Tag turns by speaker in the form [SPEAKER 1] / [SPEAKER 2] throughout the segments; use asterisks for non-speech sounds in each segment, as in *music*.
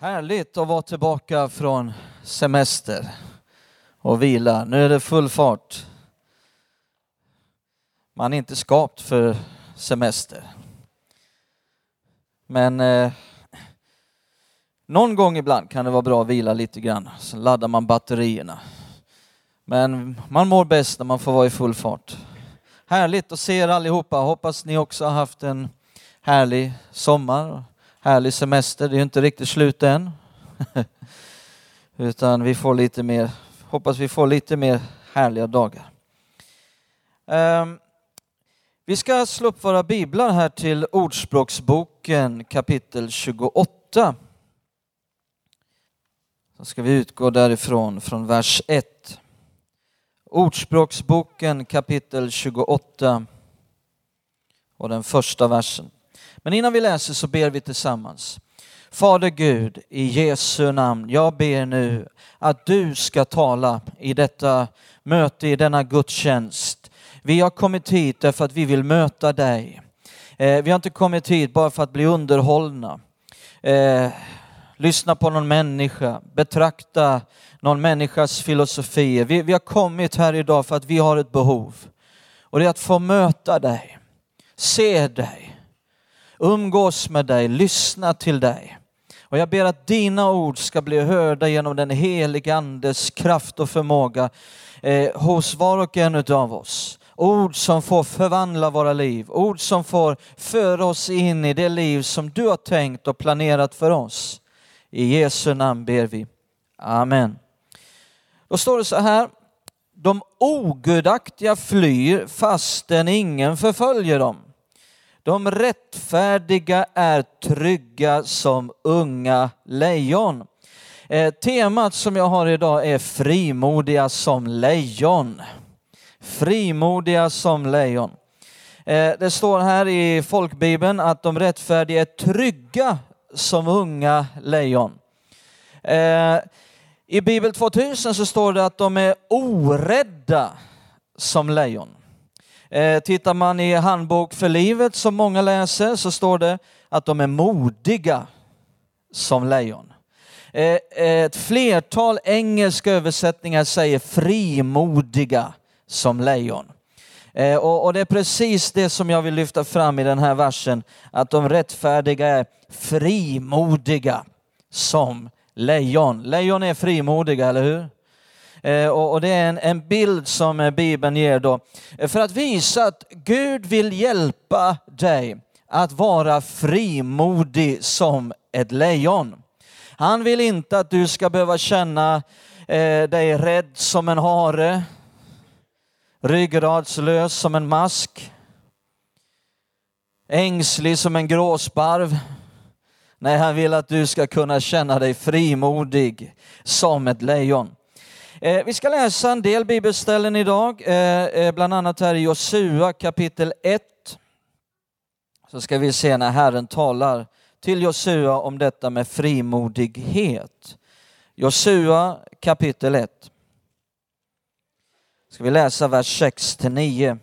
[SPEAKER 1] Härligt att vara tillbaka från semester och vila. Nu är det full fart. Man är inte skapt för semester. Men eh, någon gång ibland kan det vara bra att vila lite grann, så laddar man batterierna. Men man mår bäst när man får vara i full fart. Härligt att se er allihopa. Hoppas ni också har haft en härlig sommar härlig semester. Det är ju inte riktigt slut än. *laughs* Utan vi får lite mer, hoppas vi får lite mer härliga dagar. Um, vi ska slå upp våra biblar här till Ordspråksboken kapitel 28. Så ska vi utgå därifrån, från vers 1. Ordspråksboken kapitel 28 och den första versen. Men innan vi läser så ber vi tillsammans. Fader Gud, i Jesu namn, jag ber nu att du ska tala i detta möte, i denna gudstjänst. Vi har kommit hit därför att vi vill möta dig. Eh, vi har inte kommit hit bara för att bli underhållna. Eh, lyssna på någon människa, betrakta någon människas filosofier. Vi, vi har kommit här idag för att vi har ett behov. Och det är att få möta dig, se dig, umgås med dig, lyssna till dig. Och jag ber att dina ord ska bli hörda genom den helige Andes kraft och förmåga eh, hos var och en av oss. Ord som får förvandla våra liv, ord som får föra oss in i det liv som du har tänkt och planerat för oss. I Jesu namn ber vi. Amen. Då står det så här, de ogudaktiga flyr fastän ingen förföljer dem. De rättfärdiga är trygga som unga lejon. Eh, temat som jag har idag är frimodiga som lejon. Frimodiga som lejon. Eh, det står här i folkbibeln att de rättfärdiga är trygga som unga lejon. Eh, I Bibel 2000 så står det att de är orädda som lejon. Eh, tittar man i Handbok för livet som många läser så står det att de är modiga som lejon. Eh, eh ett flertal engelska översättningar säger frimodiga som lejon. Eh, och det är precis det som jag vill lyfta fram i den här versen, att de rättfärdiga är frimodiga som lejon. Lejon är frimodiga, eller hur? Eh, och det är en, bild som eh, Bibeln ger då. För att visa att Gud vill hjälpa dig att vara frimodig som ett lejon. Han vill inte att du ska behöva känna eh, dig rädd som en hare, ryggradslös som en mask, ängslig som en gråsparv. Nej, han vill att du ska kunna känna dig frimodig som ett lejon. Eh, vi ska läsa en del bibelställen idag, eh, eh bland annat här i Josua kapitel 1. Så ska vi se när Herren talar till Josua om detta med frimodighet. Josua kapitel 1. Ska vi läsa vers 6 till 9.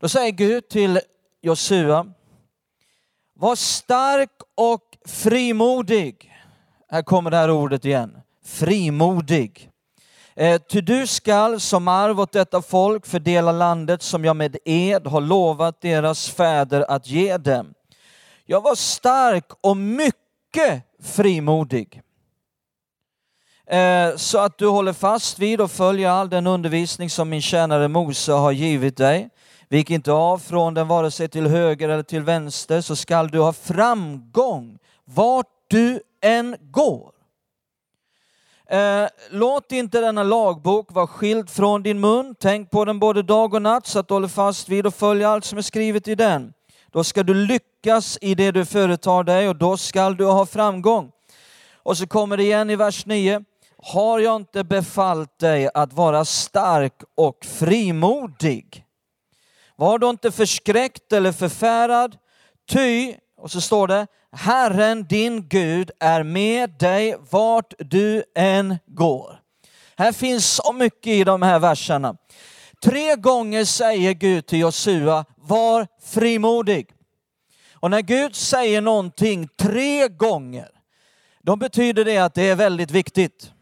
[SPEAKER 1] Då säger Gud till Josua, var stark och frimodig. Här kommer det här ordet igen frimodig. Eh, ty du skall som arv åt detta folk fördela landet som jag med ed har lovat deras fäder att ge dem. Jag var stark och mycket frimodig. Eh, så att du håller fast vid och följer all den undervisning som min tjänare Mose har givit dig. Vik inte av från den vare sig till höger eller till vänster så skall du ha framgång vart du än går. Eh, låt inte denna lagbok vara skild från din mun. Tänk på den både dag och natt så att du håller fast vid och följer allt som är skrivet i den. Då ska du lyckas i det du företar dig och då skall du ha framgång. Och så kommer det igen i vers 9. Har jag inte befallt dig att vara stark och frimodig? Var då inte förskräckt eller förfärad, ty, och så står det, Herren din Gud är med dig vart du än går. Här finns så mycket i de här verserna. Tre gånger säger Gud till Josua, var frimodig. Och när Gud säger någonting tre gånger, då betyder det att det är väldigt viktigt.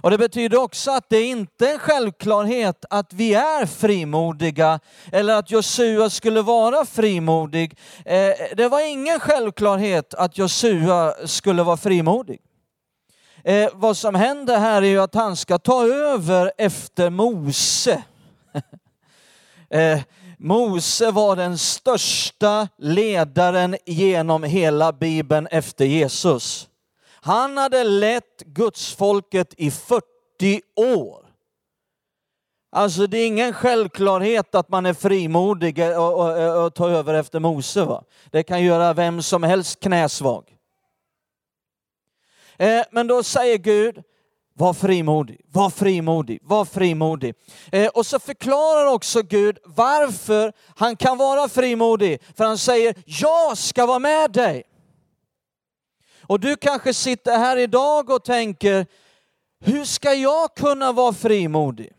[SPEAKER 1] Och det betyder också att det inte är en självklarhet att vi är frimodiga eller att Josua skulle vara frimodig. Eh, det var ingen självklarhet att Josua skulle vara frimodig. Eh, vad som händer här är ju att han ska ta över efter Mose. *laughs* Eh, Mose var den största ledaren genom hela Bibeln efter Jesus. Han hade lett gudsfolket i 40 år. Alltså det är ingen självklarhet att man är frimodig och, och, och tar över efter Mose. Va? Det kan göra vem som helst knäsvag. Eh, men då säger Gud, var frimodig, var frimodig, var frimodig. Eh, och så förklarar också Gud varför han kan vara frimodig. För han säger, jag ska vara med dig. Och du kanske sitter här idag och tänker, hur ska jag kunna vara frimodig?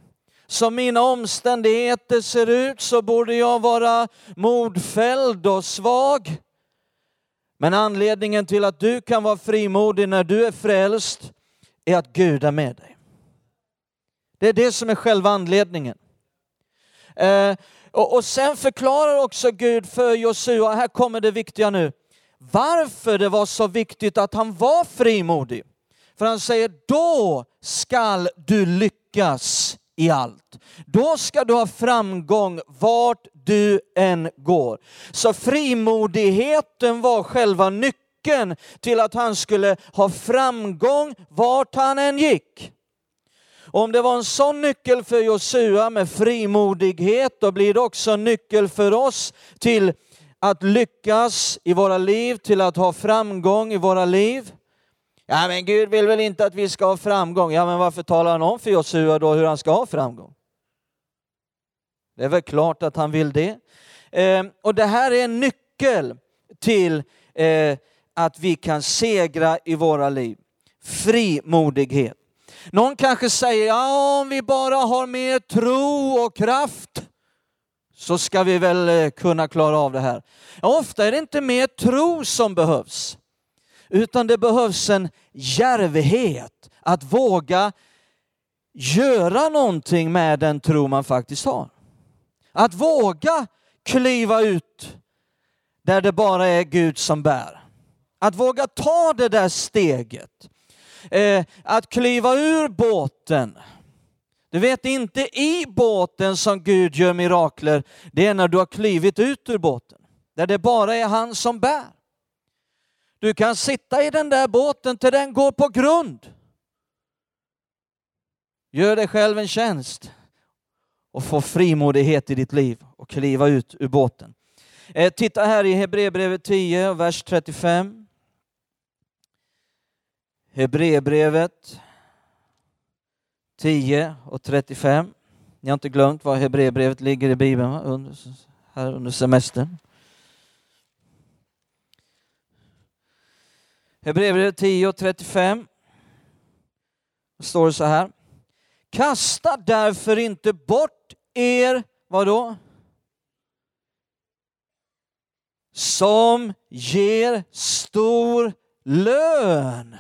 [SPEAKER 1] Som mina omständigheter ser ut så borde jag vara modfälld och svag. Men anledningen till att du kan vara frimodig när du är frälst är att Gud är med dig. Det är det som är själva anledningen. Eh, och, och sen förklarar också Gud för Josua, här kommer det viktiga nu, varför det var så viktigt att han var frimodig. För han säger, då skall du lyckas i allt. Då ska du ha framgång vart du än går. Så frimodigheten var själva nyckeln till att han skulle ha framgång vart han än gick. Och om det var en sån nyckel för Josua med frimodighet, då blir det också en nyckel för oss till att lyckas i våra liv, till att ha framgång i våra liv. Ja, men Gud vill väl inte att vi ska ha framgång? Ja, men varför talar han om för Josua då hur han ska ha framgång? Det är väl klart att han vill det. Eh, och det här är en nyckel till eh, att vi kan segra i våra liv. Frimodighet. Någon kanske säger, ja om vi bara har mer tro och kraft så ska vi väl eh, kunna klara av det här. Ja, ofta är det inte mer tro som behövs, utan det behövs en järvhet att våga göra någonting med den tro man faktiskt har. Att våga kliva ut där det bara är Gud som bär. Att våga ta det där steget. Eh, att kliva ur båten du vet, inte i båten som Gud gör mirakler, det är när du har klivit ut ur båten, där det bara är han som bär. Du kan sitta i den där båten till den går på grund. Gör dig själv en tjänst och få frimodighet i ditt liv och kliva ut ur båten. Eh, titta här i Hebreerbrevet 10, vers 35. Hebreerbrevet 10 och 35. Ni har inte glömt var Hebreerbrevet ligger i Bibeln va? Under, här under semestern. Hebreerbrevet 10 och 35. Då står det så här. Kasta därför inte bort er, vadå? Som ger stor lön.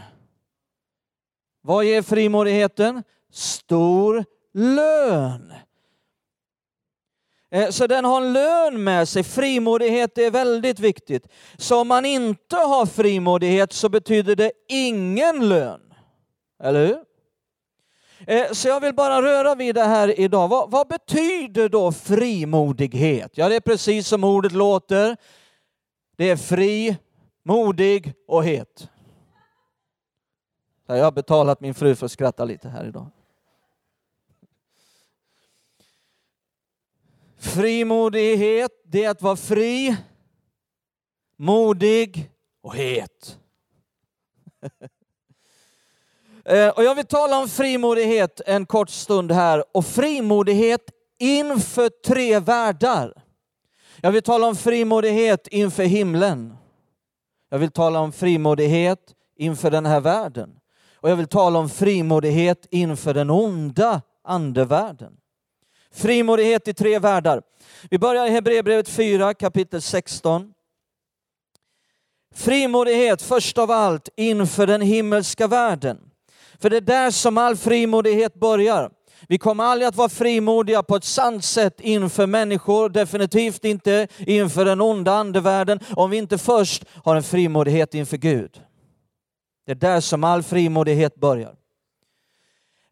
[SPEAKER 1] Vad ger frimodigheten? Stor lön. Eh, så den har en lön med sig. Frimodighet är väldigt viktigt. Så om man inte har frimodighet så betyder det ingen lön. Eller hur? Eh, så jag vill bara röra vid det här idag. Vad, vad, betyder då frimodighet? Ja, det är precis som ordet låter. Det är fri, modig och het. Jag har betalat min fru för att skratta lite här idag. Frimodighet, det är att vara fri, modig och het. Eh, och jag vill tala om frimodighet en kort stund här och frimodighet inför tre världar. Jag vill tala om frimodighet inför himlen. Jag vill tala om frimodighet inför den här världen. Och jag vill tala om frimodighet inför den onda andevärlden. Frimodighet i tre världar. Vi börjar i Hebreerbrevet 4 kapitel 16. Frimodighet först av allt inför den himmelska världen. För det är där som all frimodighet börjar. Vi kommer aldrig att vara frimodiga på ett sant sätt inför människor, definitivt inte inför den onda andevärlden, om vi inte först har en frimodighet inför Gud. Det är där som all frimodighet börjar.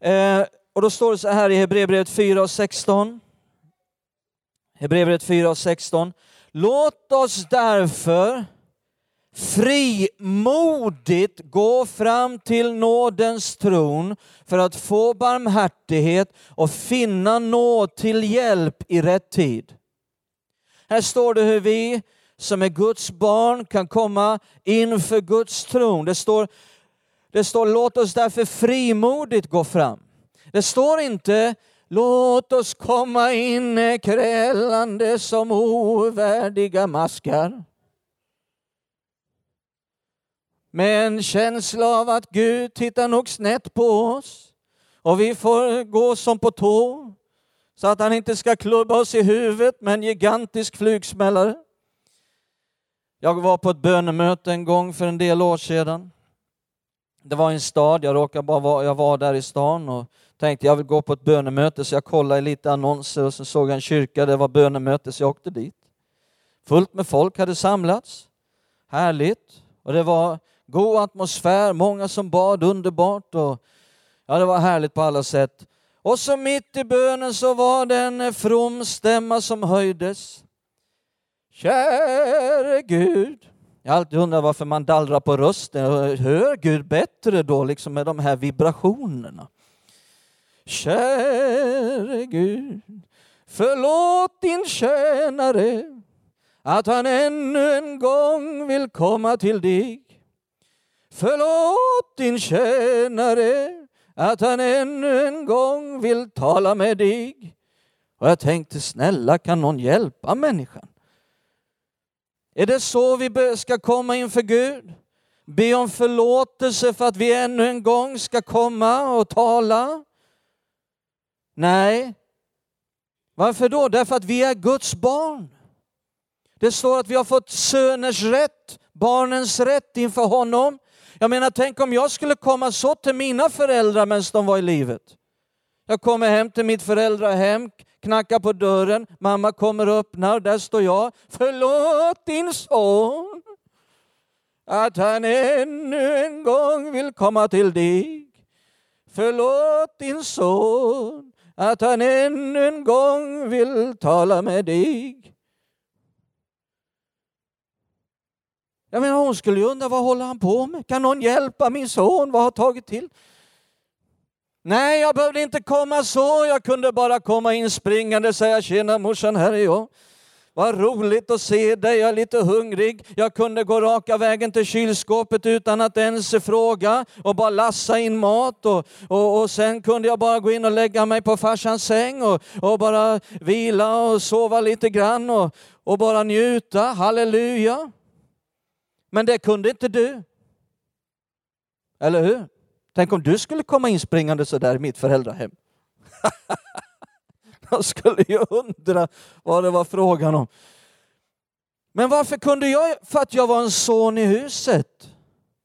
[SPEAKER 1] Eh, och då står det så här i Hebreerbrevet 4 och 16. Hebreerbrevet 4 och 16. Låt oss därför frimodigt gå fram till nådens tron för att få barmhärtighet och finna nåd till hjälp i rätt tid. Här står det hur vi som är Guds barn kan komma inför Guds tron. Det står, det står låt oss därför frimodigt gå fram. Det står inte låt oss komma in krälande som ovärdiga maskar. Med en känsla av att Gud tittar nog snett på oss och vi får gå som på tå så att han inte ska klubba oss i huvudet med en gigantisk flugsmällare. Jag var på ett bönemöte en gång för en del år sedan. Det var i en stad, jag råkade bara vara, jag var där i stan och tänkte jag vill gå på ett bönemöte så jag kollade lite annonser och så såg jag en kyrka, det var bönemöte så jag åkte dit. Fullt med folk hade samlats. Härligt. Och det var god atmosfär, många som bad, underbart. Och, ja, det var härligt på alla sätt. Och så mitt i bönen så var det en from stämma som höjdes. Käre Gud. Jag har alltid undrat varför man dallrar på rösten. Hör Gud bättre då, liksom med de här vibrationerna? Käre Gud, förlåt din tjänare att han ännu en gång vill komma till dig. Förlåt din tjänare att han ännu en gång vill tala med dig. Och jag tänkte, snälla kan någon hjälpa människan? Är det så vi ska komma inför Gud? Be om förlåtelse för att vi ännu en gång ska komma och tala? Nej. Varför då? Därför att vi är Guds barn. Det står att vi har fått söners rätt, barnens rätt inför honom. Jag menar, tänk om jag skulle komma så till mina föräldrar medan de var i livet. Jag kommer hem till mitt föräldrahem, knackar på dörren, mamma kommer och öppnar, där står jag. Förlåt din son att han ännu en gång vill komma till dig. Förlåt din son att han ännu en gång vill tala med dig. Jag menar hon skulle ju undra vad håller han på med? Kan någon hjälpa min son? Vad har tagit till? Nej, jag behövde inte komma så. Jag kunde bara komma in springande och säga tjena morsan, här är jag. Vad roligt att se dig, jag är lite hungrig. Jag kunde gå raka vägen till kylskåpet utan att ens fråga och bara lassa in mat. Och, och, och sen kunde jag bara gå in och lägga mig på farsans säng och, och bara vila och sova lite grann och, och bara njuta. Halleluja! Men det kunde inte du. Eller hur? Tänk om du skulle komma inspringande så där i mitt föräldrahem. *laughs* De *laughs* skulle ju undra vad det var frågan om. Men varför kunde jag? För att jag var en son i huset.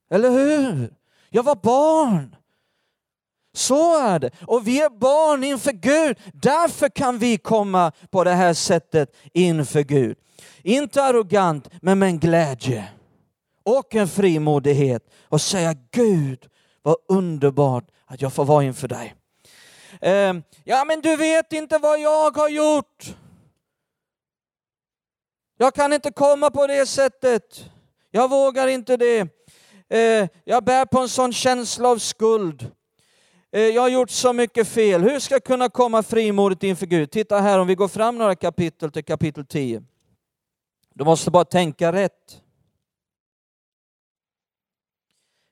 [SPEAKER 1] Eller hur? Jag var barn. Så är det. Och vi är barn inför Gud. Därför kan vi komma på det här sättet inför Gud. Inte arrogant, men med en glädje och en frimodighet och säga Gud, vad underbart att jag får vara inför dig. Eh, ja, men du vet inte vad jag har gjort. Jag kan inte komma på det sättet. Jag vågar inte det. Eh, jag bär på en sån känsla av skuld. Eh, jag har gjort så mycket fel. Hur ska jag kunna komma frimodigt inför Gud? Titta här, om vi går fram några kapitel till kapitel 10. Du måste bara tänka rätt.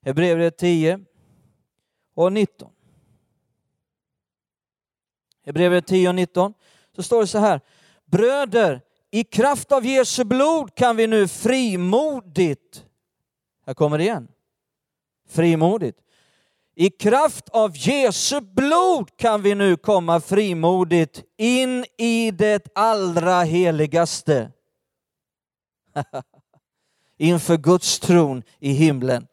[SPEAKER 1] Hebreerbrevet 10 och 19. Hebreerbrevet 10 och 19 så står det så här. Bröder, i kraft av Jesu blod kan vi nu frimodigt, här kommer det igen, frimodigt. I kraft av Jesu blod kan vi nu komma frimodigt in i det allra heligaste. *laughs* inför Guds tron i himlen.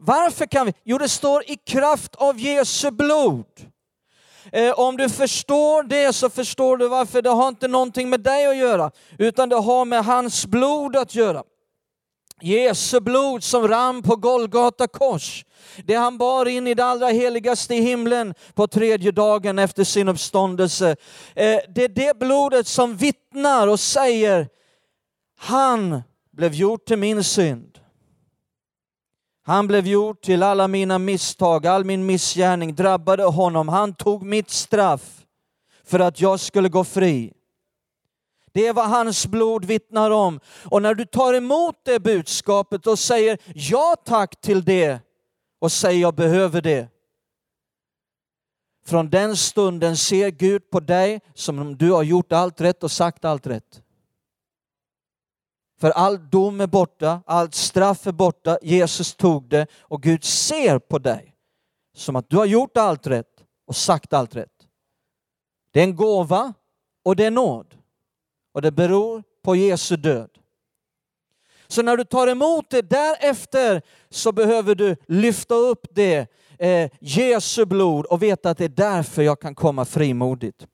[SPEAKER 1] Varför kan vi? Jo, det står i kraft av Jesu blod. Eh, om du förstår det så förstår du varför det har inte någonting med dig att göra, utan det har med hans blod att göra. Jesu blod som rann på Golgata kors. Det han bar in i det allra heligaste i himlen på tredje dagen efter sin uppståndelse. Eh, det är det blodet som vittnar och säger, han blev gjord till min synd. Han blev gjord till alla mina misstag, all min missgärning drabbade honom. Han tog mitt straff för att jag skulle gå fri. Det är vad hans blod vittnar om. Och när du tar emot det budskapet och säger ja tack till det och säger jag behöver det. Från den stunden ser Gud på dig som om du har gjort allt rätt och sagt allt rätt. För all dom är borta, allt straff är borta, Jesus tog det och Gud ser på dig som att du har gjort allt rätt och sagt allt rätt. Det är en gåva och det är nåd och det beror på Jesu död. Så när du tar emot det därefter så behöver du lyfta upp det, eh, Jesu blod och veta att det är därför jag kan komma frimodigt.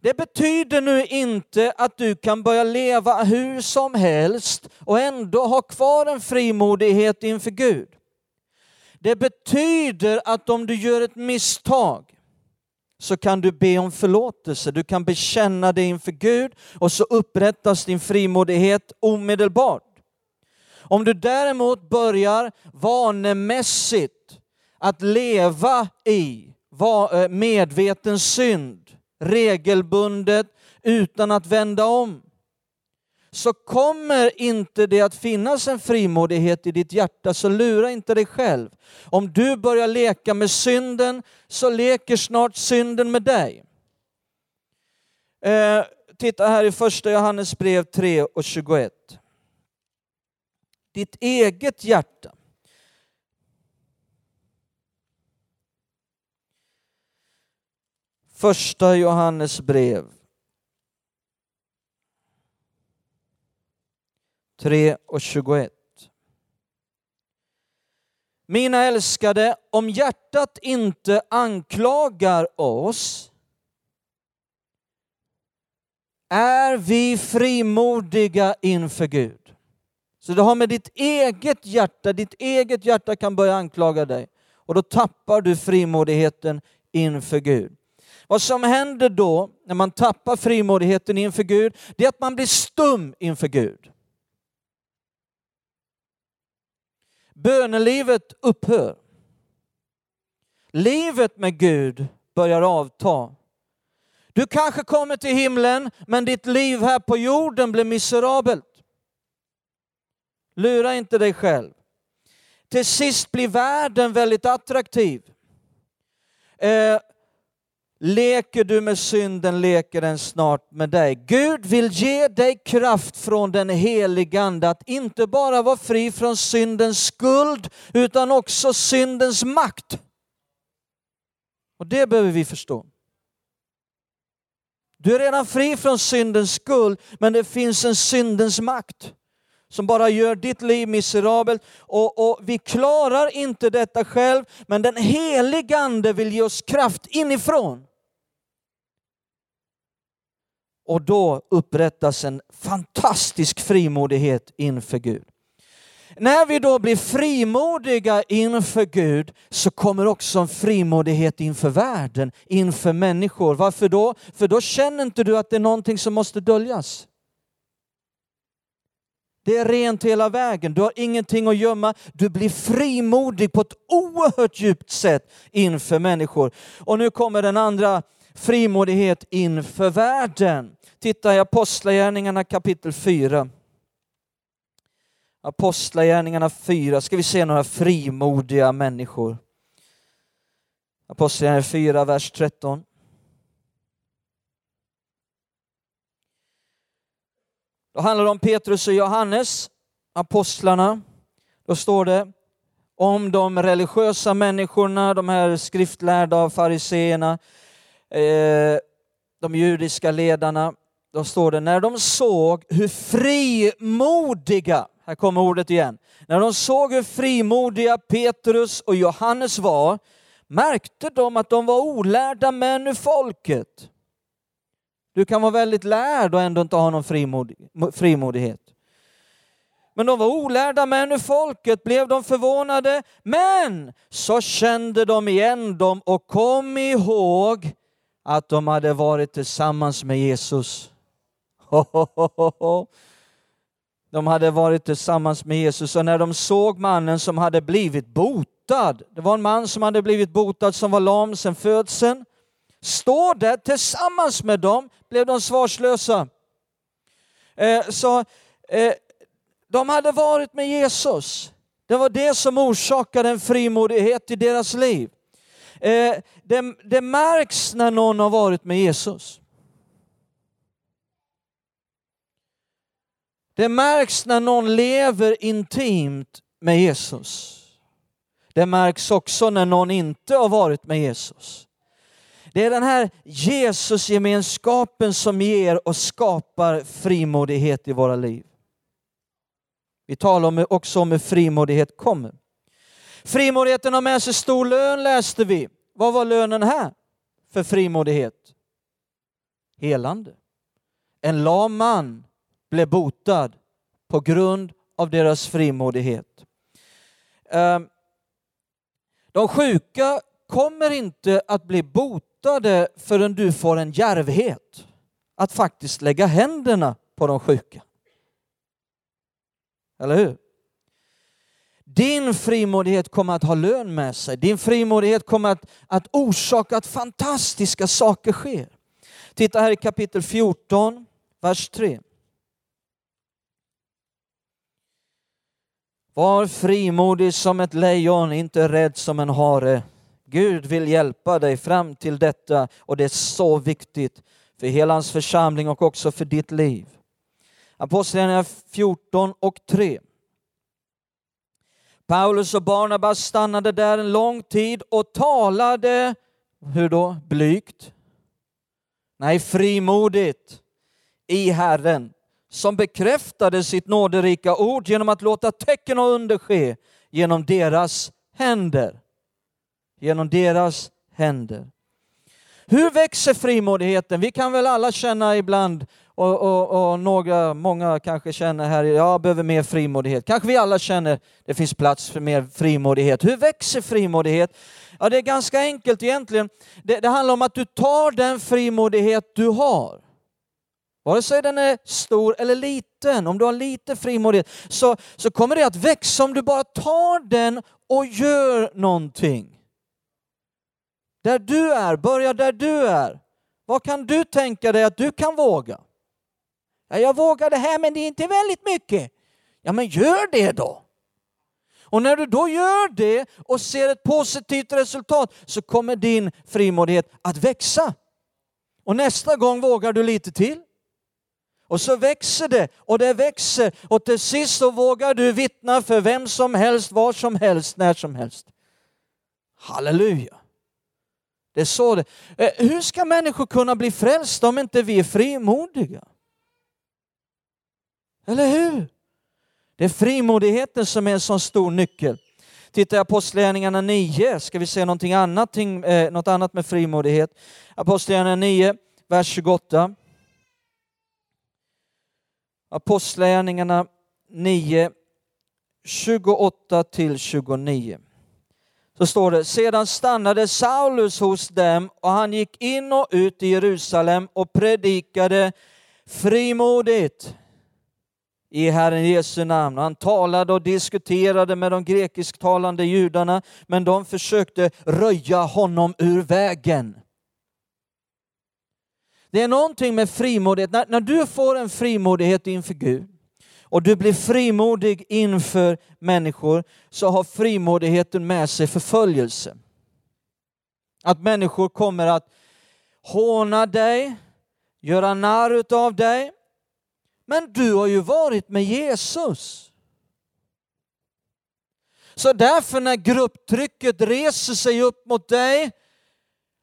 [SPEAKER 1] Det betyder nu inte att du kan börja leva hur som helst och ändå ha kvar en frimodighet inför Gud. Det betyder att om du gör ett misstag så kan du be om förlåtelse. Du kan bekänna det inför Gud och så upprättas din frimodighet omedelbart. Om du däremot börjar vanemässigt att leva i eh, medveten synd regelbundet utan att vända om så kommer inte det att finnas en frimodighet i ditt hjärta, så lura inte dig själv. Om du börjar leka med synden så leker snart synden med dig. Eh, titta här i första Johannes brev 3 och 21. Ditt eget hjärta Första Johannes brev 3 och 21. Mina älskade, om hjärtat inte anklagar oss är vi frimodiga inför Gud. Så det har med ditt eget hjärta, ditt eget hjärta kan börja anklaga dig och då tappar du frimodigheten inför Gud. Vad som händer då när man tappar frimodigheten inför Gud, det är att man blir stum inför Gud. Bönelivet upphör. Livet med Gud börjar avta. Du kanske kommer till himlen, men ditt liv här på jorden blir miserabelt. Lura inte dig själv. Till sist blir världen väldigt attraktiv. Eh, Leker du med synden leker den snart med dig. Gud vill ge dig kraft från den helige Ande att inte bara vara fri från syndens skuld utan också syndens makt. Och det behöver vi förstå. Du är redan fri från syndens skuld men det finns en syndens makt som bara gör ditt liv miserabelt. Och, och, vi klarar inte detta själv, men den helige Ande vill ge oss kraft inifrån och då upprättas en fantastisk frimodighet inför Gud. När vi då blir frimodiga inför Gud så kommer också en frimodighet inför världen, inför människor. Varför då? För då känner inte du att det är någonting som måste döljas. Det är rent hela vägen, du har ingenting att gömma. Du blir frimodig på ett oerhört djupt sätt inför människor. Och nu kommer den andra frimodighet inför världen. Titta i Apostlagärningarna kapitel 4. Apostlagärningarna 4 ska vi se några frimodiga människor. Apostlagärningarna 4, vers 13. Då handlar det om Petrus och Johannes, apostlarna. Då står det om de religiösa människorna, de här skriftlärda fariseerna, eh, de judiska ledarna då står det, när de såg hur frimodiga, här kommer ordet igen. När de såg hur frimodiga Petrus och Johannes var märkte de att de var olärda män ur folket. Du kan vara väldigt lärd och ändå inte ha någon frimodighet. Men de var olärda män ur folket, blev de förvånade, men så kände de igen dem och kom ihåg att de hade varit tillsammans med Jesus. *laughs* De hade varit tillsammans med Jesus och när de såg mannen som hade blivit botad, det var en man som hade blivit botad som var lam sedan födseln, stå där tillsammans med dem blev de svarslösa. Eh, så eh, de hade varit med Jesus. Det var det som orsakade en frimodighet i deras liv. Eh, det, det märks när någon har varit med Jesus. Det märks när någon lever intimt med Jesus. Det märks också när någon inte har varit med Jesus. Det är den här Jesusgemenskapen som ger och skapar frimodighet i våra liv. Vi talar också om hur frimodighet kommer. Frimodigheten har med sig stor lön läste vi. Vad var lönen här för frimodighet? Helande. En lam man blev botad på grund av deras frimodighet. Ehm, de sjuka kommer inte att bli botade förrän du får en järvhet att faktiskt lägga händerna på de sjuka. Eller hur? Din frimodighet kommer att ha lön med sig. Din frimodighet kommer att, att orsaka att fantastiska saker sker. Titta här i kapitel 14, vers 3. Var frimodig som ett lejon, inte rädd som en hare. Gud vill hjälpa dig fram till detta och det är så viktigt för hela hans församling och också för ditt liv. Apostlagärningarna 14 och 3. Paulus och Barnabas stannade där en lång tid och talade, hur då? Blygt? Nej, frimodigt i Herren som bekräftade sitt nåderika ord genom att låta tecken och under ske genom deras händer. Genom deras händer. Hur växer frimodigheten? Vi kan väl alla känna ibland och, och, och, några, många kanske känner här, jag behöver mer frimodighet. Kanske vi alla känner, det finns plats för mer frimodighet. Hur växer frimodighet? Ja, det är ganska enkelt egentligen. Det, det handlar om att du tar den frimodighet du har. Vare sig den är stor eller liten, om du har lite frimodighet så, så kommer det att växa om du bara tar den och gör någonting. Där du är, börja där du är. Vad kan du tänka dig att du kan våga? Ja, jag vågar det här men det är inte väldigt mycket. Ja men gör det då. Och när du då gör det och ser ett positivt resultat så kommer din frimodighet att växa. Och nästa gång vågar du lite till. Och så växer det och det växer och till sist så vågar du vittna för vem som helst, var som helst, när som helst. Halleluja. Det är så det eh, Hur ska människor kunna bli frälsta om inte vi är frimodiga? Eller hur? Det är frimodigheten som är en sån stor nyckel. Titta i Apostlagärningarna 9, ska vi se någonting annat, eh, något annat med frimodighet. Apostlagärningarna 9, vers 28. Apostlagärningarna 9, 28 till 29. Så står det, sedan stannade Saulus hos dem och han gick in och ut i Jerusalem och predikade frimodigt i Herren Jesu namn. Han talade och diskuterade med de grekisktalande judarna, men de försökte röja honom ur vägen. Det är någonting med frimodighet, när, när du får en frimodighet inför Gud och du blir frimodig inför människor så har frimodigheten med sig förföljelse. Att människor kommer att håna dig, göra narr av dig, men du har ju varit med Jesus. Så därför när grupptrycket reser sig upp mot dig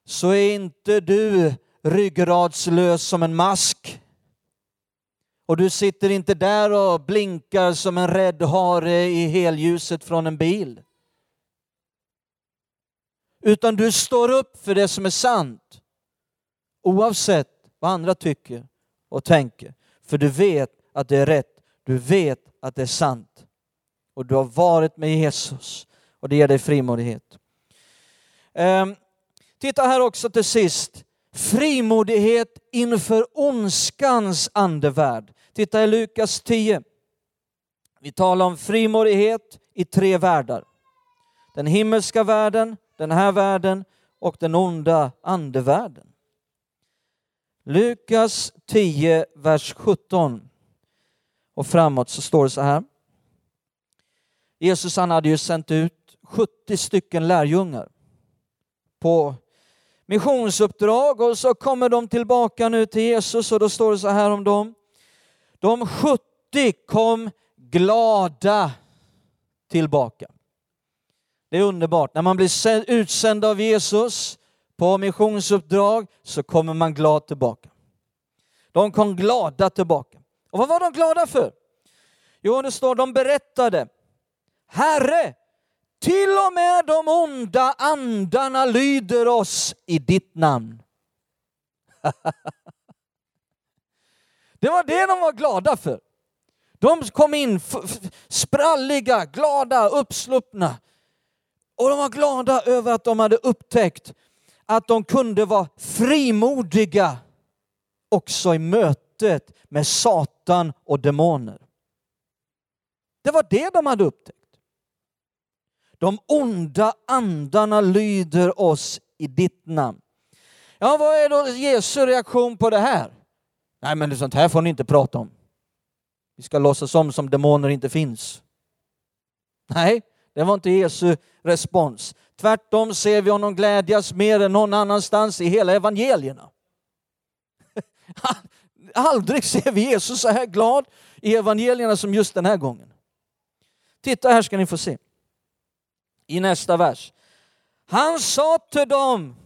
[SPEAKER 1] så är inte du ryggradslös som en mask Och du sitter inte där och blinkar som en rädd hare i helljuset från en bil. Utan du står upp för det som är sant. Oavsett vad andra tycker och tänker. För du vet att det är rätt. Du vet att det är sant. Och du har varit med Jesus och det ger dig frimodighet. Ehm, titta här också till sist. Frimodighet inför ondskans andevärld. Titta i Lukas 10. Vi talar om frimodighet i tre världar. Den himmelska världen, den här världen och den onda andevärlden. Lukas 10, vers 17 och framåt så står det så här. Jesus han hade ju sänt ut 70 stycken lärjungar på missionsuppdrag och så kommer de tillbaka nu till Jesus och då står det så här om dem. De 70 kom glada tillbaka. Det är underbart. När man blir utsänd av Jesus på missionsuppdrag så kommer man glad tillbaka. De kom glada tillbaka. Och vad var de glada för? Jo, det står de berättade. Herre, till och med de onda andarna lyder oss i ditt namn. *laughs* det var det de var glada för. De kom in spralliga, glada, uppsluppna. Och de var glada över att de hade upptäckt att de kunde vara frimodiga också i mötet med Satan och demoner. Det var det de hade upptäckt. De onda andarna lyder oss i ditt namn. Ja, vad är då Jesu reaktion på det här? Nej, men sånt här får ni inte prata om. Vi ska låtsas om som demoner inte finns. Nej, det var inte Jesu respons. Tvärtom ser vi honom glädjas mer än någon annanstans i hela evangelierna. *laughs* Aldrig ser vi Jesus så här glad i evangelierna som just den här gången. Titta här ska ni få se. I nästa vers. Han sa till dem,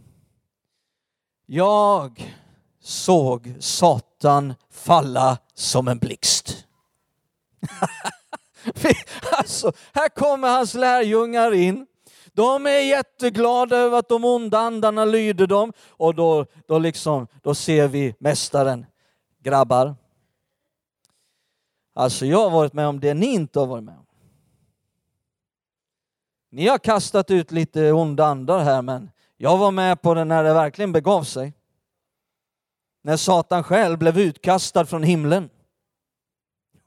[SPEAKER 1] jag såg Satan falla som en blixt. *laughs* alltså, här kommer hans lärjungar in. De är jätteglada över att de onda andarna lyder dem och då, då, liksom, då ser vi mästaren. Grabbar, alltså jag har varit med om det ni inte har varit med om. Ni har kastat ut lite onda andar här men jag var med på det när det verkligen begav sig. När Satan själv blev utkastad från himlen.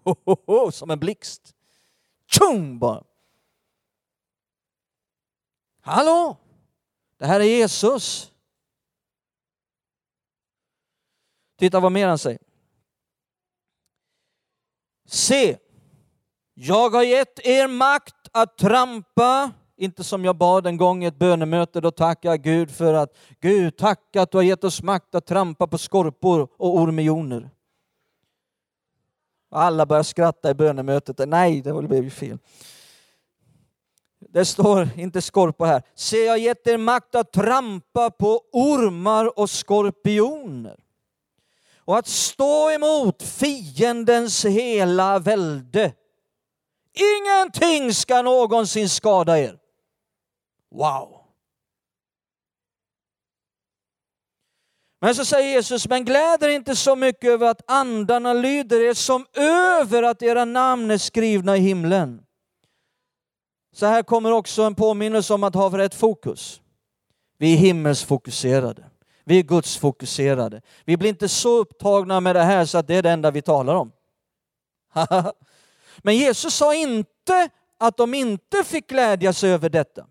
[SPEAKER 1] Ho, ho, ho, som en blixt. Tjong bara. Hallå! Det här är Jesus. Titta vad mer han säger. Se, jag har gett er makt att trampa, inte som jag bad en gång i ett bönemöte, då tackar jag Gud för att Gud, tack att du har gett oss makt att trampa på skorpor och ormioner. Alla börjar skratta i bönemötet. Nej, det blev ju fel. Det står inte skorpa här. Se, jag har gett er makt att trampa på ormar och skorpioner och att stå emot fiendens hela välde. Ingenting ska någonsin skada er. Wow! Men så säger Jesus, men gläder inte så mycket över att andarna lyder er som över att era namn är skrivna i himlen. Så här kommer också en påminnelse om att ha rätt fokus. Vi är himmelsfokuserade. Vi är gudsfokuserade. Vi blir inte så upptagna med det här så att det är det enda vi talar om. *laughs* Men Jesus sa inte att de inte fick glädja sig över detta.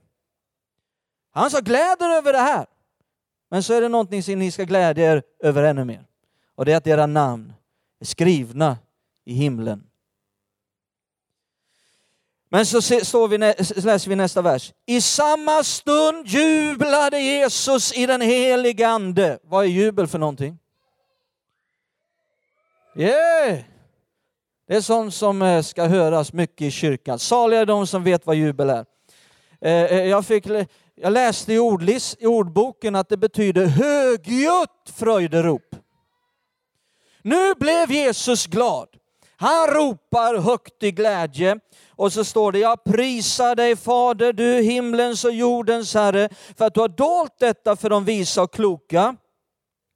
[SPEAKER 1] Han sa gläder över det här. Men så är det någonting som ni ska glädja er över ännu mer. Och det är att era namn är skrivna i himlen. Men så står vi, läser vi nästa vers. I samma stund jublade Jesus i den helige ande. Vad är jubel för någonting? Yeah. Det är sånt som eh, ska höras mycket i kyrkan. Saliga är de som vet vad jubel är. Eh, eh, jag, fick, jag läste i, ordlis, i ordboken att det betyder högljutt fröjderop. Nu blev Jesus glad. Han ropar högt i glädje och så står det, jag prisar dig Fader, du himlens och jordens Herre, för att du har dolt detta för de visa och kloka.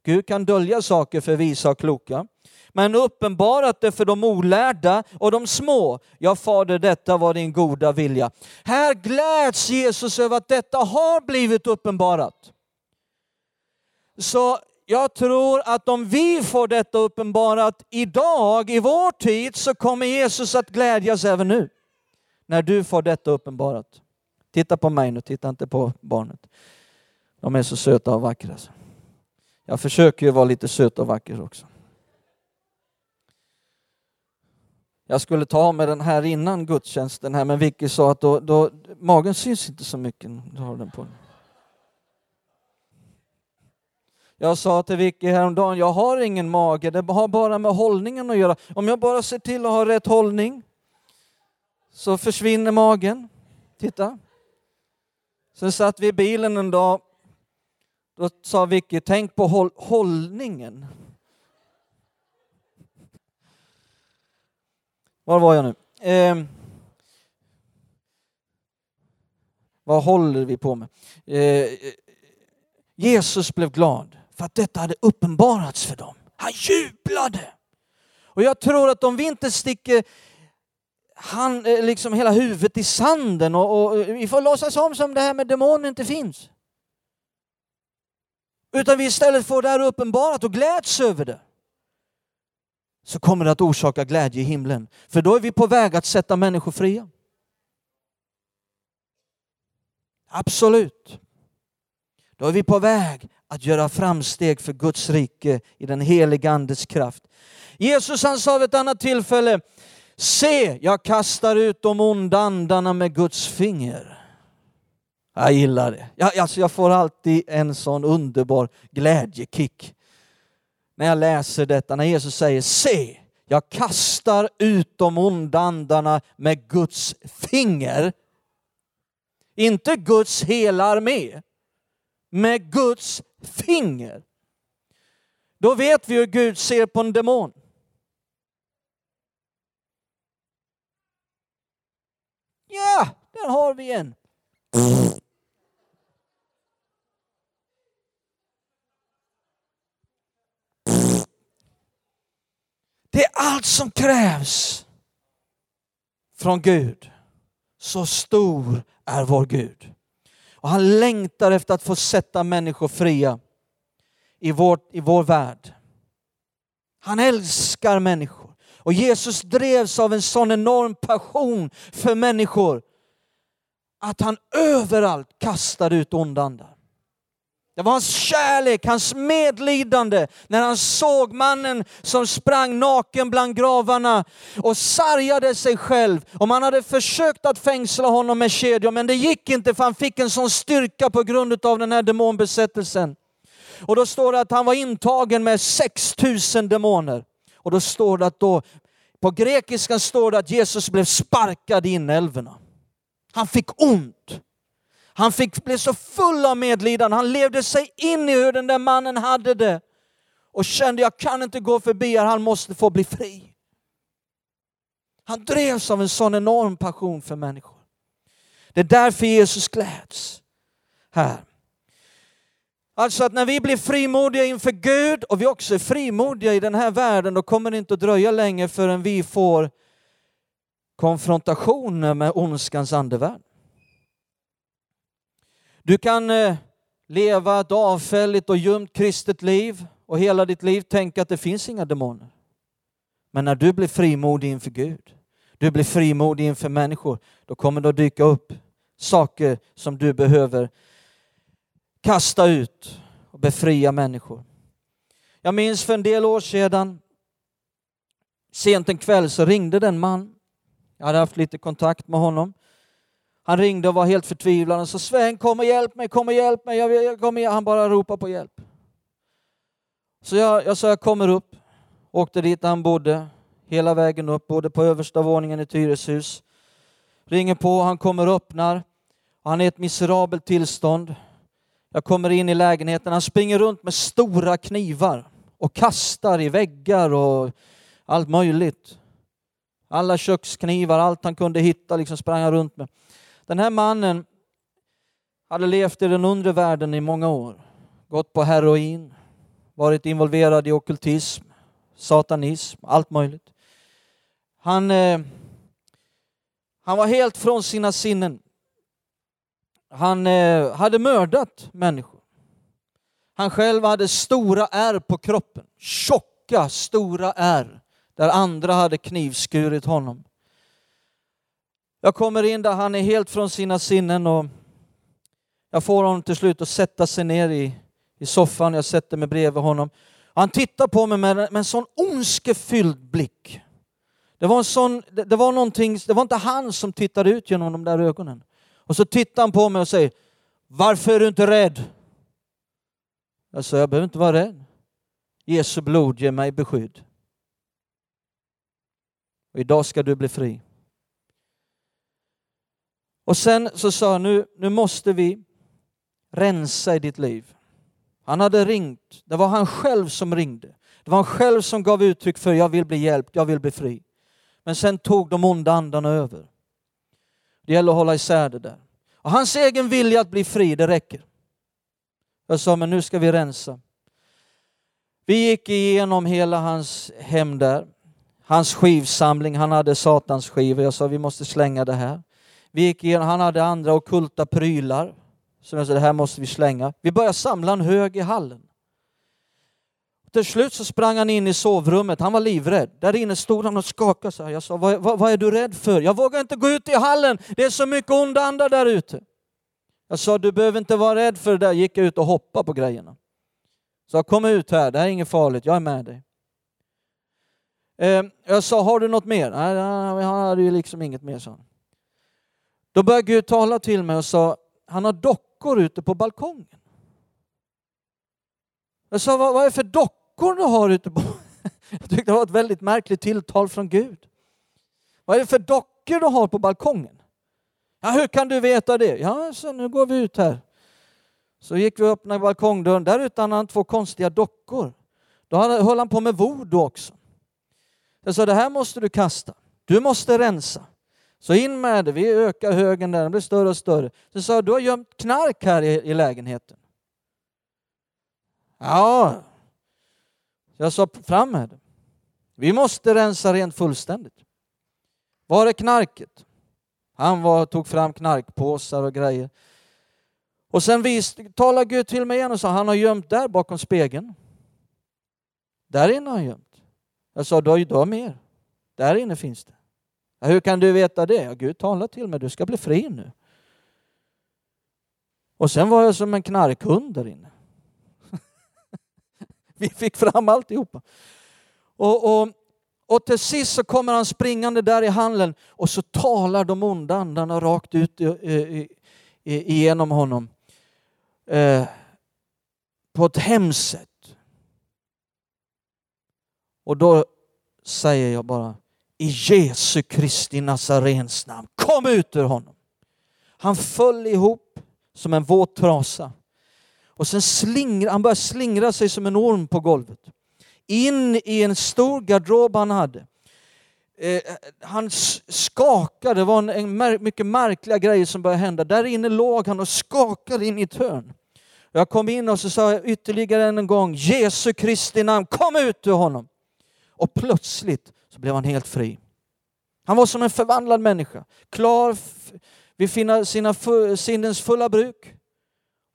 [SPEAKER 1] Gud kan dölja saker för visa och kloka. Men uppenbarat det för de olärda och de små. Ja, Fader, detta var din goda vilja. Här gläds Jesus över att detta har blivit uppenbarat. Så jag tror att om vi får detta uppenbarat idag, i vår tid, så kommer Jesus att glädjas även nu. När du får detta uppenbarat. Titta på mig nu, titta inte på barnet. De är så söta och vackra. Alltså. Jag försöker ju vara lite söt och vacker också. Jag skulle ta av mig den här innan gudstjänsten här, men Vicky sa att då, då, magen syns inte så mycket. Du har den på. Jag sa till Vicky häromdagen, jag har ingen mage, det har bara med hållningen att göra. Om jag bara ser till att ha rätt hållning så försvinner magen. Titta. Sen satt vi i bilen en dag, då sa Vicky, tänk på håll hållningen. Var var jag nu? Eh, vad håller vi på med? Eh, Jesus blev glad för att detta hade uppenbarats för dem. Han jublade. Och jag tror att om vi inte sticker han, liksom hela huvudet i sanden och, och vi får låtsas om som det här med demoner inte finns. Utan vi istället får det här uppenbarat och gläds över det. Så kommer det att orsaka glädje i himlen. För då är vi på väg att sätta människor fria. Absolut. Då är vi på väg att göra framsteg för Guds rike i den heliga Andes kraft. Jesus han sa vid ett annat tillfälle, se jag kastar ut de onda andarna med Guds finger. Jag gillar det. Jag, alltså jag får alltid en sån underbar glädjekick när jag läser detta, när Jesus säger se, jag kastar ut de onda andarna med Guds finger. Inte Guds hela armé, med Guds finger. Då vet vi hur Gud ser på en demon. Ja, där har vi en. Det är allt som krävs från Gud. Så stor är vår Gud. Och han längtar efter att få sätta människor fria i vår, i vår värld. Han älskar människor. Och Jesus drevs av en sån enorm passion för människor att han överallt kastade ut onda andar. Det var hans kärlek, hans medlidande när han såg mannen som sprang naken bland gravarna och sargade sig själv. Och man hade försökt att fängsla honom med kedjor men det gick inte för han fick en sån styrka på grund av den här demonbesättelsen. Och då står det att han var intagen med 6000 demoner. Och då står det att då, på grekiskan står det att Jesus blev sparkad i inälvorna. Han fick ont. Han fick bli så full av medlidande. Han levde sig in i hur den där mannen hade det och kände jag kan inte gå förbi här, han måste få bli fri. Han drevs av en sån enorm passion för människor. Det är därför Jesus gläds här. Alltså att när vi blir frimodiga inför Gud och vi också är frimodiga i den här världen, då kommer det inte att dröja länge förrän vi får konfrontationer med ondskans andevärld. Du kan eh, leva ett avfälligt och ljumt kristet liv och hela ditt liv tänka att det finns inga demoner. Men när du blir frimodig inför Gud, du blir frimodig inför människor, då kommer det att dyka upp saker som du behöver kasta ut och befria människor. Jag minns för en del år sedan, sent en kväll så ringde den man. Jag hade haft lite kontakt med honom. Han ringde och var helt förtvivlad och sa Sven kom och hjälp mig, kom och hjälp mig. Jag, jag, kom Han bara ropade på hjälp. Så jag, jag sa jag kommer upp, åkte dit han bodde, hela vägen upp, bodde på översta våningen i ett hyreshus. Ringer på, han kommer och öppnar. Han är i ett miserabelt tillstånd. Jag kommer in i lägenheten, han springer runt med stora knivar och kastar i väggar och allt möjligt. Alla köksknivar, allt han kunde hitta liksom sprang han runt med. Den här mannen hade levt i den undre världen i många år. Gått på heroin, varit involverad i okultism, satanism, allt möjligt. Han, eh, han var helt från sina sinnen. Han eh, hade mördat människor. Han själv hade stora ärr på kroppen. Tjocka, stora ärr där andra hade knivskurit honom. Jag kommer in där han är helt från sina sinnen och jag får honom till slut att sätta sig ner i, i soffan. Jag sätter mig bredvid honom. Han tittar på mig med, med en sån ondskefylld blick. Det var, en sån, det, det, var någonting, det var inte han som tittade ut genom de där ögonen. Och så tittar han på mig och säger, varför är du inte rädd? Jag sa, jag behöver inte vara rädd. Jesu blod ger mig beskydd. Och idag ska du bli fri. Och sen så sa han, nu, nu måste vi rensa i ditt liv. Han hade ringt, det var han själv som ringde. Det var han själv som gav uttryck för, jag vill bli hjälpt, jag vill bli fri. Men sen tog de onda andarna över. Det gäller att hålla isär det där. Och hans egen vilja att bli fri, det räcker. Jag sa, men nu ska vi rensa. Vi gick igenom hela hans hem där. Hans skivsamling, han hade satans skivor. Jag sa, vi måste slänga det här. Vi gick igenom, han hade andra okulta prylar. Så jag sa, det här måste vi slänga. Vi började samla en hög i hallen. Till slut så sprang han in i sovrummet, han var livrädd. Där inne stod han och skakade så här. Jag sa, vad, vad, vad, är du rädd för? Jag vågar inte gå ut i hallen, det är så mycket onda andar där ute. Jag sa, du behöver inte vara rädd för det där. Gick ut och hoppade på grejerna. Så kom ut här, det här är inget farligt, jag är med dig. Eh, jag sa, har du något mer? Nej, han hade ju liksom inget mer, sa Då började Gud tala till mig och sa, han har dockor ute på balkongen. Jag sa, vad, vad är det för dockor du har ute på... *laughs* Jag tyckte det var ett väldigt märkligt tilltal från Gud. Vad är det för dockor du har på balkongen? Ja, hur kan du veta det? Ja, så nu går vi ut här. Så gick vi och öppnade balkongdörren. Där ute hade han två konstiga dockor. Då höll han på med voodoo också. Jag sa, det här måste du kasta. Du måste rensa. Så in med det, vi ökar högen där, den blir större och större. Så sa du har gömt knark här i, i lägenheten. Ja, jag sa fram med det. Vi måste rensa rent fullständigt. Var är knarket? Han var, tog fram knarkpåsar och grejer. Och sen vis, talade Gud till mig igen och sa, han har gömt där bakom spegeln. Där inne har han gömt. Jag sa, du har, ju har mer. Där inne finns det. Ja, hur kan du veta det? Ja, Gud talar till mig, du ska bli fri nu. Och sen var jag som en knarkhund där inne. Vi fick fram alltihopa. Och, och, och till sist så kommer han springande där i hallen och så talar de onda andarna rakt ut igenom honom. Eh, på ett hemskt sätt. Och då säger jag bara i Jesu Kristi Nazarens namn, kom ut ur honom. Han föll ihop som en våt trasa. Och sen slingra, han började slingra sig som en orm på golvet. In i en stor garderob han hade. Eh, han skakade, det var en, en mycket märkliga grejer som började hända. Där inne låg han och skakade in i ett hörn. Jag kom in och så sa jag ytterligare en gång, Jesu Kristi namn, kom ut ur honom. Och plötsligt så blev han helt fri. Han var som en förvandlad människa, klar vid sina sinnens fulla bruk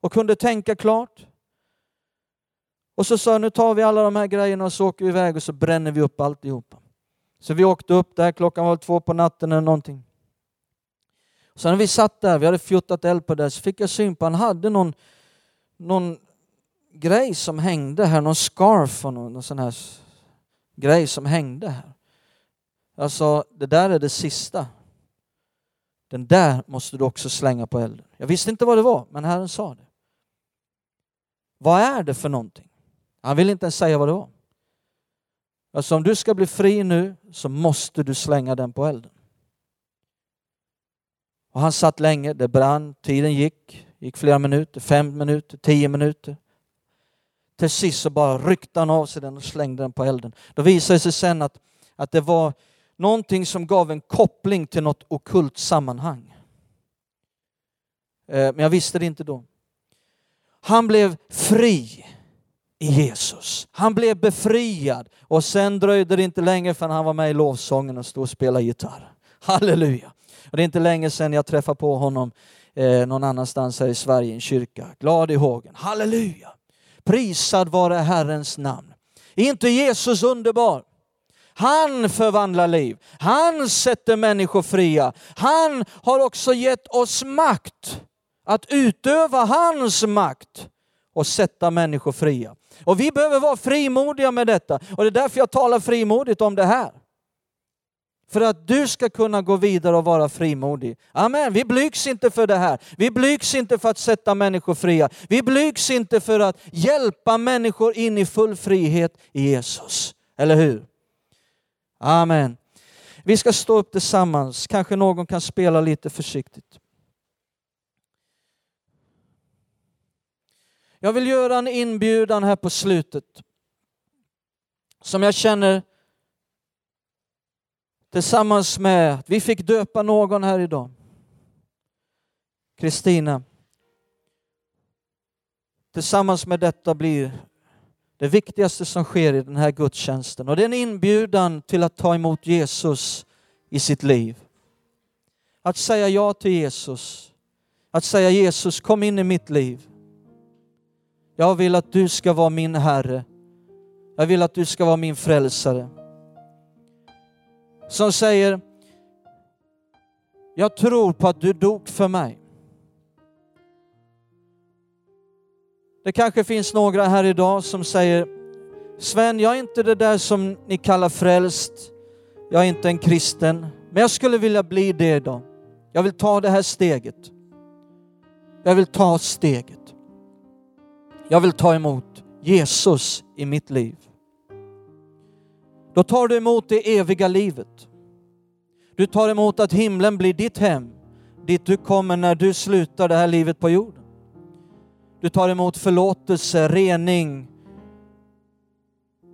[SPEAKER 1] och kunde tänka klart. Och så sa jag, nu tar vi alla de här grejerna och så åker vi iväg och så bränner vi upp alltihopa. Så vi åkte upp där, klockan var två på natten eller någonting. Så när vi satt där, vi hade fjuttat eld på det, så fick jag syn på, han hade någon, någon grej som hängde här, någon scarf och någon, någon sån här grej som hängde här. Jag sa, det där är det sista. Den där måste du också slänga på elden. Jag visste inte vad det var, men Herren sa det. Vad är det för någonting? Han vill inte ens säga vad det var. Alltså om du ska bli fri nu så måste du slänga den på elden. Och han satt länge, det brann, tiden gick, gick flera minuter, fem minuter, tio minuter. Till sist så bara ryckte han av sig den och slängde den på elden. Då visade det sig sen att, att det var någonting som gav en koppling till något okult sammanhang. Eh, men jag visste det inte då. Han blev fri i Jesus. Han blev befriad och sen dröjde det inte länge förrän han var med i lovsången och stod och spelade gitarr. Halleluja! Och det är inte länge sedan jag träffade på honom eh, någon annanstans här i Sverige, i en kyrka. Glad i hågen. Halleluja! Prisad vare Herrens namn. Är inte Jesus underbar? Han förvandlar liv. Han sätter människor fria. Han har också gett oss makt att utöva hans makt och sätta människor fria. Och vi behöver vara frimodiga med detta. Och det är därför jag talar frimodigt om det här. För att du ska kunna gå vidare och vara frimodig. Amen. Vi blygs inte för det här. Vi blygs inte för att sätta människor fria. Vi blygs inte för att hjälpa människor in i full frihet i Jesus. Eller hur? Amen. Vi ska stå upp tillsammans. Kanske någon kan spela lite försiktigt. Jag vill göra en inbjudan här på slutet som jag känner tillsammans med att vi fick döpa någon här idag. Kristina. Tillsammans med detta blir det viktigaste som sker i den här gudstjänsten och det är en inbjudan till att ta emot Jesus i sitt liv. Att säga ja till Jesus. Att säga Jesus kom in i mitt liv. Jag vill att du ska vara min Herre. Jag vill att du ska vara min frälsare. Som säger, jag tror på att du dog för mig. Det kanske finns några här idag som säger, Sven, jag är inte det där som ni kallar frälst. Jag är inte en kristen, men jag skulle vilja bli det idag. Jag vill ta det här steget. Jag vill ta steget. Jag vill ta emot Jesus i mitt liv. Då tar du emot det eviga livet. Du tar emot att himlen blir ditt hem, dit du kommer när du slutar det här livet på jorden. Du tar emot förlåtelse, rening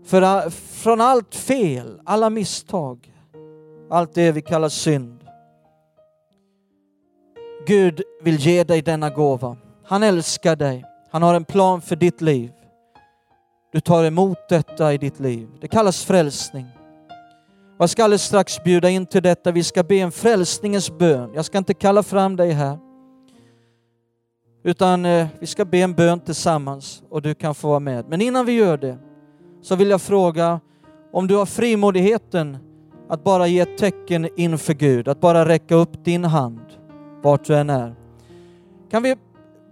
[SPEAKER 1] för, från allt fel, alla misstag, allt det vi kallar synd. Gud vill ge dig denna gåva. Han älskar dig. Han har en plan för ditt liv. Du tar emot detta i ditt liv. Det kallas frälsning. Jag ska alldeles strax bjuda in till detta. Vi ska be en frälsningens bön. Jag ska inte kalla fram dig här. Utan eh, vi ska be en bön tillsammans och du kan få vara med. Men innan vi gör det så vill jag fråga om du har frimodigheten att bara ge ett tecken inför Gud, att bara räcka upp din hand vart du än är. Kan vi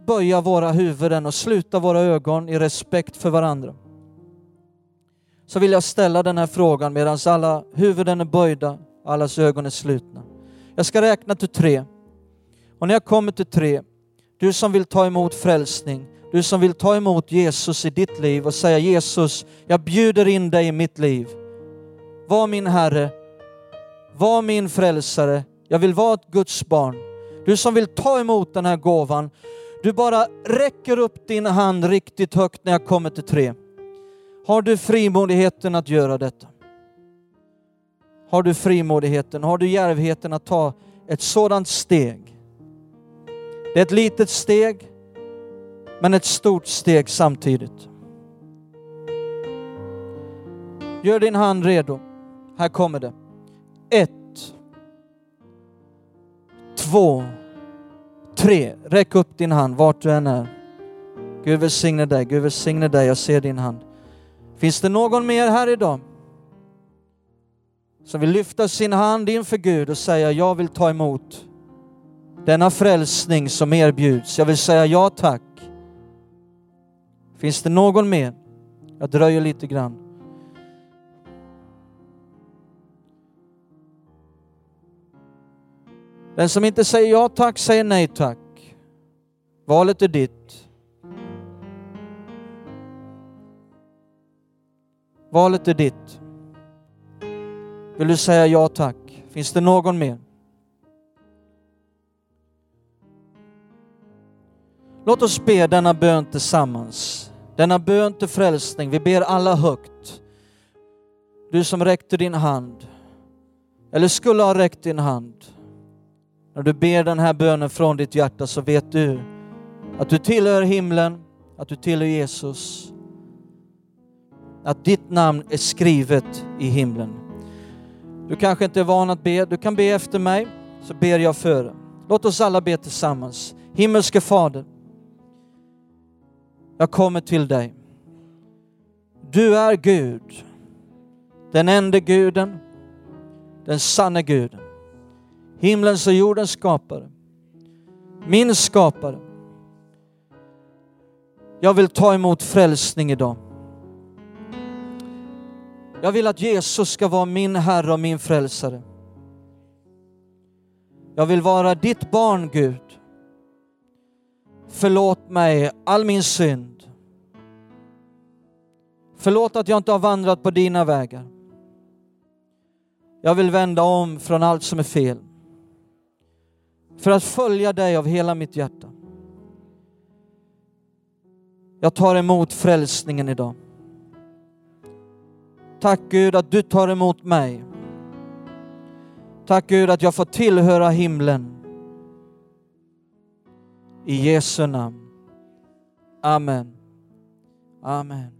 [SPEAKER 1] böja våra huvuden och sluta våra ögon i respekt för varandra. Så vill jag ställa den här frågan medan alla huvuden är böjda, allas ögon är slutna. Jag ska räkna till tre. Och när jag kommer till tre, du som vill ta emot frälsning, du som vill ta emot Jesus i ditt liv och säga Jesus, jag bjuder in dig i mitt liv. Var min Herre, var min frälsare, jag vill vara ett Guds barn. Du som vill ta emot den här gåvan, du bara räcker upp din hand riktigt högt när jag kommer till tre. Har du frimodigheten att göra detta? Har du frimodigheten, har du järvheten att ta ett sådant steg? Det är ett litet steg, men ett stort steg samtidigt. Gör din hand redo. Här kommer det. Ett, två, Tre, räck upp din hand vart du än är. Gud välsigne dig, Gud välsigne dig, jag ser din hand. Finns det någon mer här idag? Som vill lyfta sin hand inför Gud och säga, jag vill ta emot denna frälsning som erbjuds. Jag vill säga ja tack. Finns det någon mer? Jag dröjer lite grann. Den som inte säger ja tack säger nej tack. Valet är ditt. Valet är ditt. Vill du säga ja tack? Finns det någon mer? Låt oss be denna bön tillsammans. Denna bön till frälsning, vi ber alla högt. Du som räckte din hand, eller skulle ha räckt din hand. När du ber den här bönen från ditt hjärta så vet du att du tillhör himlen, att du tillhör Jesus. Att ditt namn är skrivet i himlen. Du kanske inte är van att be, du kan be efter mig, så ber jag före. Låt oss alla be tillsammans. Himmelske Fader, jag kommer till dig. Du är Gud, den enda guden, den sanna guden. Himlens och jordens skapare. Min skapare. Jag vill ta emot frälsning idag. Jag vill att Jesus ska vara min Herre och min frälsare. Jag vill vara ditt barn Gud. Förlåt mig all min synd. Förlåt att jag inte har vandrat på dina vägar. Jag vill vända om från allt som är fel. För att följa dig av hela mitt hjärta. Jag tar emot frälsningen idag. Tack Gud att du tar emot mig. Tack Gud att jag får tillhöra himlen. I Jesu namn. Amen. Amen.